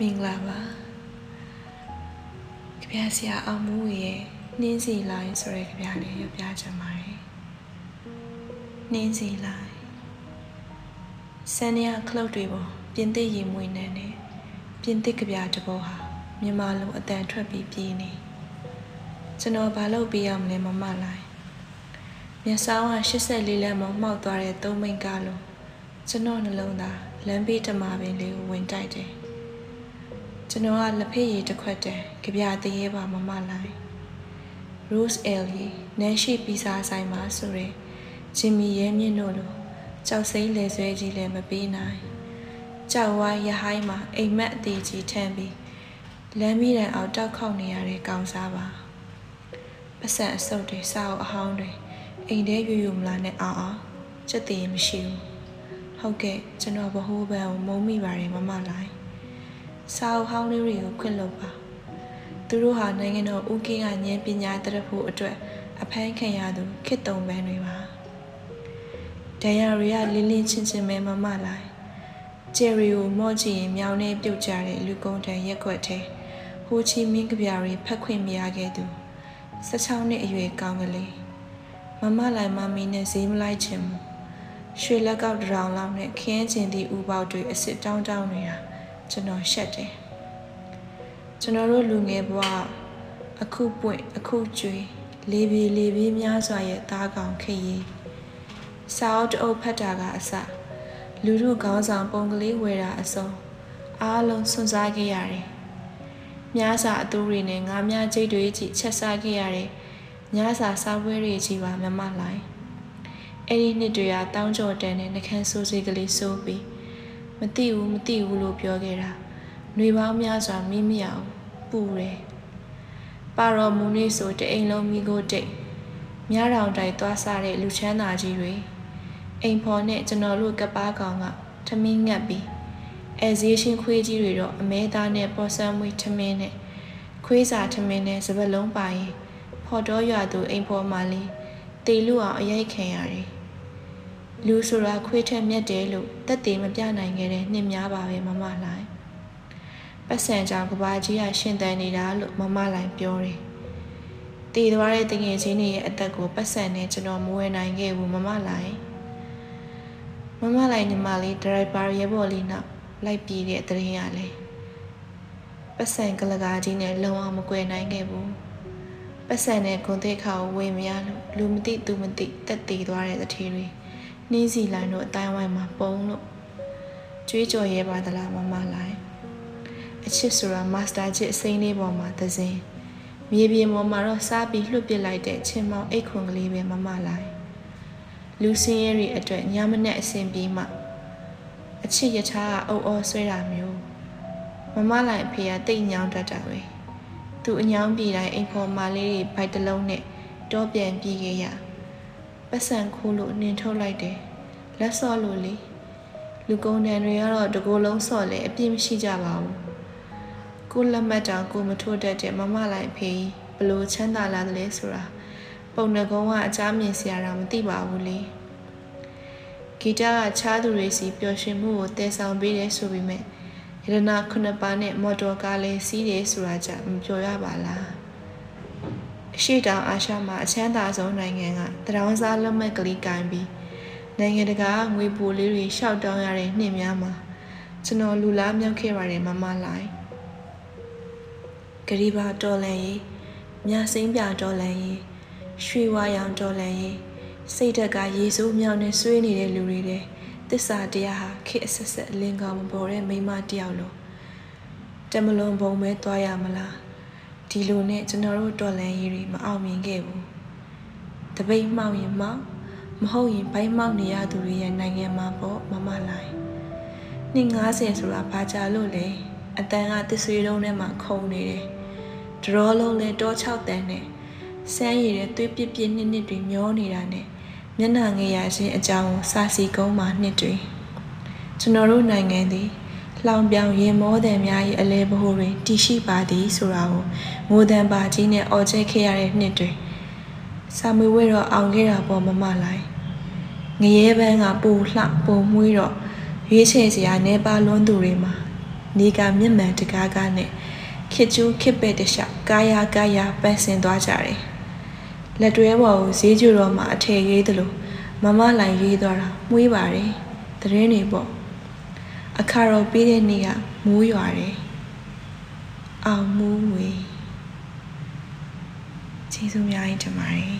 မင်္ဂလာပါကြပြဆရာအောင်မှုရဲ့နှင်းစီလိုင်းဆိုတဲ့ကြပြလေးရွပြချင်ပါတယ်နှင်းစီလိုင်းဆန်နီယာခလုတ်တွေပေါ်ပြင်သစ်ရေမွေနှံနဲ့ပြင်သစ်ကြပြတဘောဟာမြန်မာလုံးအတန်ထွက်ပြီးပြေးနေကျွန်တော်ဘာလုပ်ပေးရမလဲမမလိုက်မျက်စောင်းက84လမ်းမှာမှောက်သွားတဲ့သုံးမိန်ကားလုံးကျွန်တော်နှလုံးသားလမ်းဘေးတမာပင်လေးကိုဝင်တိုက်တယ် ကျွန်တော်ကလက်ဖေးရည်တစ်ခွက်တည်းကြပြတရေပါမမလိုက် Rose Ellie နန်းရှိပီစာဆိုင်မှာဆိုရင်ဂျင်မီရဲမြင့်တို့လိုကြောက်စိမ့်လေဆွဲကြီးလည်းမပေးနိုင်ကြောက်ဝါရဟိုင်းမှာအိမ်မက်အသေးကြီးထမ်းပြီးလမ်းမီးတန်အောင်တောက်ခေါက်နေရတဲ့ကောင်စားပါပတ်စံအစုပ်တွေစာအုပ်အဟောင်းတွေအိမ်ထဲရွရွမလာနဲ့အောင်အောင်စက်တည်မရှိဘူးဟုတ်ကဲ့ကျွန်တော်ဘ ਹੁ ဘန်ကိုမုံမိပါတယ်မမလိုက် စာအုပ်ဟောင်းလေးတွေကိုခွင့်လုပ်ပါသူတို့ဟာနိုင်ငံတော်ဦးကင်းကဉာဏ်ပညာတရဖို့အတွက်အဖမ်းခံရသူခေတ်တုံပန်းတွေပါဒန်ယာရီကလင်းလင်းချင်းချင်းပဲမမလိုက်ဂျယ်ရီကိုမော့ကြည့်ရင်မြောင်းနေပြုတ်ကြတဲ့လူကုန်တန်ရက်ွက်ထဲဟိုချီမင်းကပြားတွေဖက်ခွင့်မရခဲ့သူ16နှစ်အရွယ်ကောင်းကလေးမမလိုက်မမီနဲ့ဈေးမလိုက်ချင်ဘူးရွှေလက်ကောက်တရောင်လောက်နဲ့ခင်းကျင်သည့်ဥပေါက်တွေအစ်စ်တောင်းတောင်းနေတာ ကျွန်တော်ရှက်တယ်ကျွန်တော်တို့လူငယ်ဘဝအခုပွင့်အခုကျွေးလေးပြေလေးပြေများစွာရဲ့သားကောင်ခရီးစာအုပ်တအုပ်ဖတ်တာကအစလူထုခေါင်းဆောင်ပုံကလေးဝယ်တာအစုံအားလုံးစွန့်စားခဲ့ရတယ်မြားစာအသူတွေနဲ့ငါးမြကြိတ်တွေကြီးချက်စားခဲ့ရတယ်ညစာစားပွဲတွေကြီးပါမမလိုက်အဲ့ဒီနှစ်တွေကတောင်းကြော်တန်တဲ့နှခမ်းဆိုးစေးကလေးစိုးပြီး မသိဘူးမသိဘူးလို့ပြောခဲ့တာຫນွေပေါင်းများစွာမိမရအောင်ပူတယ်ပါတော်မူနေဆိုတအိမ်လုံးမိကိုတိတ်မြားတောင်တိုင်သွားစားတဲ့လူချမ်းသာကြီးတွေအိမ်ဖော်နဲ့ကျွန်တော်တို့ကပားကောင်ကထမင်းငတ်ပြီးအဲဇေးရှင်ခွေးကြီးတွေတော့အမဲသားနဲ့ပေါ်ဆန်းမွေးထမင်းနဲ့ခွေးစာထမင်းနဲ့စပလုံးပါရင်ဖော်တော်ရွာသူအိမ်ဖော်မှလေးတေလူအောင်အရိုက်ခံရတယ် လူဆိုတာခွေးထက်မြက်တယ်လို့တက်သေးမပြနိုင်ခဲ့တဲ့နှစ်များပါပဲမမလိုင်းပတ်စံကြောင့်ကဘာကြီးကရှင်တန်နေတာလို့မမလိုင်းပြောတယ်တည်သွားတဲ့တငယ်ချင်းတွေရဲ့အသက်ကိုပတ်စံနဲ့ကျွန်တော်မဝယ်နိုင်ခဲ့ဘူးမမလိုင်းမမလိုင်းညီမလေးဒရိုက်ဘာရဲဘော်လေးနောက်လိုက်ပြေးတဲ့တရင်ရလဲပတ်စံကလကားကြီးနဲ့လုံအောင်မကွယ်နိုင်ခဲ့ဘူးပတ်စံနဲ့ဂုံသိခါကိုဝေမရလို့လူမသိသူမသိတက်တည်သွားတဲ့တထေးတွေ နှင်းစီလိုင်းတို့အတိုင်းဝိုင်းမှာပုံလို့ကြွေးကြော်ရဲပါသလားမမလိုင်းအချစ်ဆိုတာမာစတာချစ်အစိမ်းလေးပေါ်မှာသစင်မြေပြင်ပေါ်မှာတော့စားပြီးလွှတ်ပစ်လိုက်တဲ့ချင်းမောင်အိတ်ခွန်ကလေးပဲမမလိုင်းလူစင်းရဲတွေအတွက်ညမနဲ့အဆင်ပြေမှအချစ်ရထားကအုပ်အောဆွဲတာမျိုးမမလိုင်းအဖေကတိတ်ညောင်းတတ်တာပဲသူအညောင်းပြေတိုင်းအိမ်ဖော်မလေးတွေဘိုက်တလုံးနဲ့တောပြန်ပြေးခဲ့ရ ပတ်စံခိုးလို့နှင်ထုတ်လိုက်တယ်လက်စော့လို့လေလူကုန်တန်တွေကတော့တကိုယ်လုံးစော့လေအပြစ်မရှိကြပါဘူးကိုလက်မှတ်တောင်ကိုမထိုးတတ်တဲ့မမလိုက်ဖေးဘလို့ချမ်းသာလာတယ်လဲဆိုတာပုံနှကုံးကအချားမြင်စရာတော့မသိပါဘူးလေဂီတကချားသူတွေစီပျော်ရွှင်မှုကိုတည်ဆောင်ပေးတယ်ဆိုပေမဲ့ရတနာခုနှစ်ပါးနဲ့မော်တော်ကားလေးစီးတယ်ဆိုတာကြမပြောရပါလား အရှိတောင်အာရှမှာအချမ်းသာဆုံးနိုင်ငံကတရောင်းစားလက်မှတ်ကလေးကိုင်ပြီးနိုင်ငံတကာငွေပိုလေးတွေရှောက်တောင်းရတဲ့နှစ်များမှာကျွန်တော်လူလားမြောက်ခဲ့ပါတယ်မမလိုက်ဂရီဘာတော်လန်ရေးမြစိမ့်ပြတော်လန်ရေးရွှေဝါရောင်တော်လန်ရေးစိတ်ဓာတ်ကရေစိုးမြောင်နဲ့ဆွေးနေတဲ့လူတွေတဲ့သစ္စာတရားဟာခေအဆက်ဆက်လင်ကောင်မပေါ်တဲ့မိမတယောက်လို့တမလွန်ဘုံပဲသွားရမလား ဒီလိုနဲ့ကျွန်တော်တို့တော်လန်ရေးတွေမအောင်မြင်ခဲ့ဘူးတပိတ်မှောက်ရင်မှောက်မဟုတ်ရင်ဘိုင်းမောက်နေရသူတွေရဲ့နိုင်ငံမှာပေါ့မမလိုက်နှစ်90ဆိုတာဘာကြလို့လဲအတန်ကတဆွေတုံးထဲမှာခုံနေတယ်ဒရောလုံးလဲတော6တန်နဲ့စမ်းရည်တဲ့သွေးပြစ်ပြစ်နှစ်နှစ်တွေမျောနေတာနဲ့မျက်နှာငယ်ရခြင်းအကြောင်းစာစီကုန်းမှာနှစ်တွေကျွန်တော်တို့နိုင်ငံသည် လောင်ပြောင်ရင်မောတံများ၏အလဲဘဟုတွင်တည်ရှိပါသည်ဆိုတာကိုငိုတံပါကြီးနဲ့အော်ချက်ခဲ့ရတဲ့နှစ်တွင်စာမွေဝဲတော့အောင်ခဲ့တာပေါ်မမလိုက်ငရဲပန်းကပူလှပူမွှေးတော့ရွေးချယ်စရာနေပါလွန်းသူတွေမှာနေကမျက်မှန်တကားကနဲ့ခစ်ကျူးခစ်ပဲ့တခြားကာယာကာယာပန်းစင်သွားကြတယ်လက်တွဲပေါ်ကိုဈေးကျူတော်မှာအထည်ရေးသလိုမမလိုက်ရေးသွားတာမှုေးပါတယ်သတင်းတွေပေါ့ အခါတော်ပေးတဲ့နေ့ကမိုးရွာတယ်အောင်မိုးဝေကျေးဇူးများကြီးတင်ပါတယ်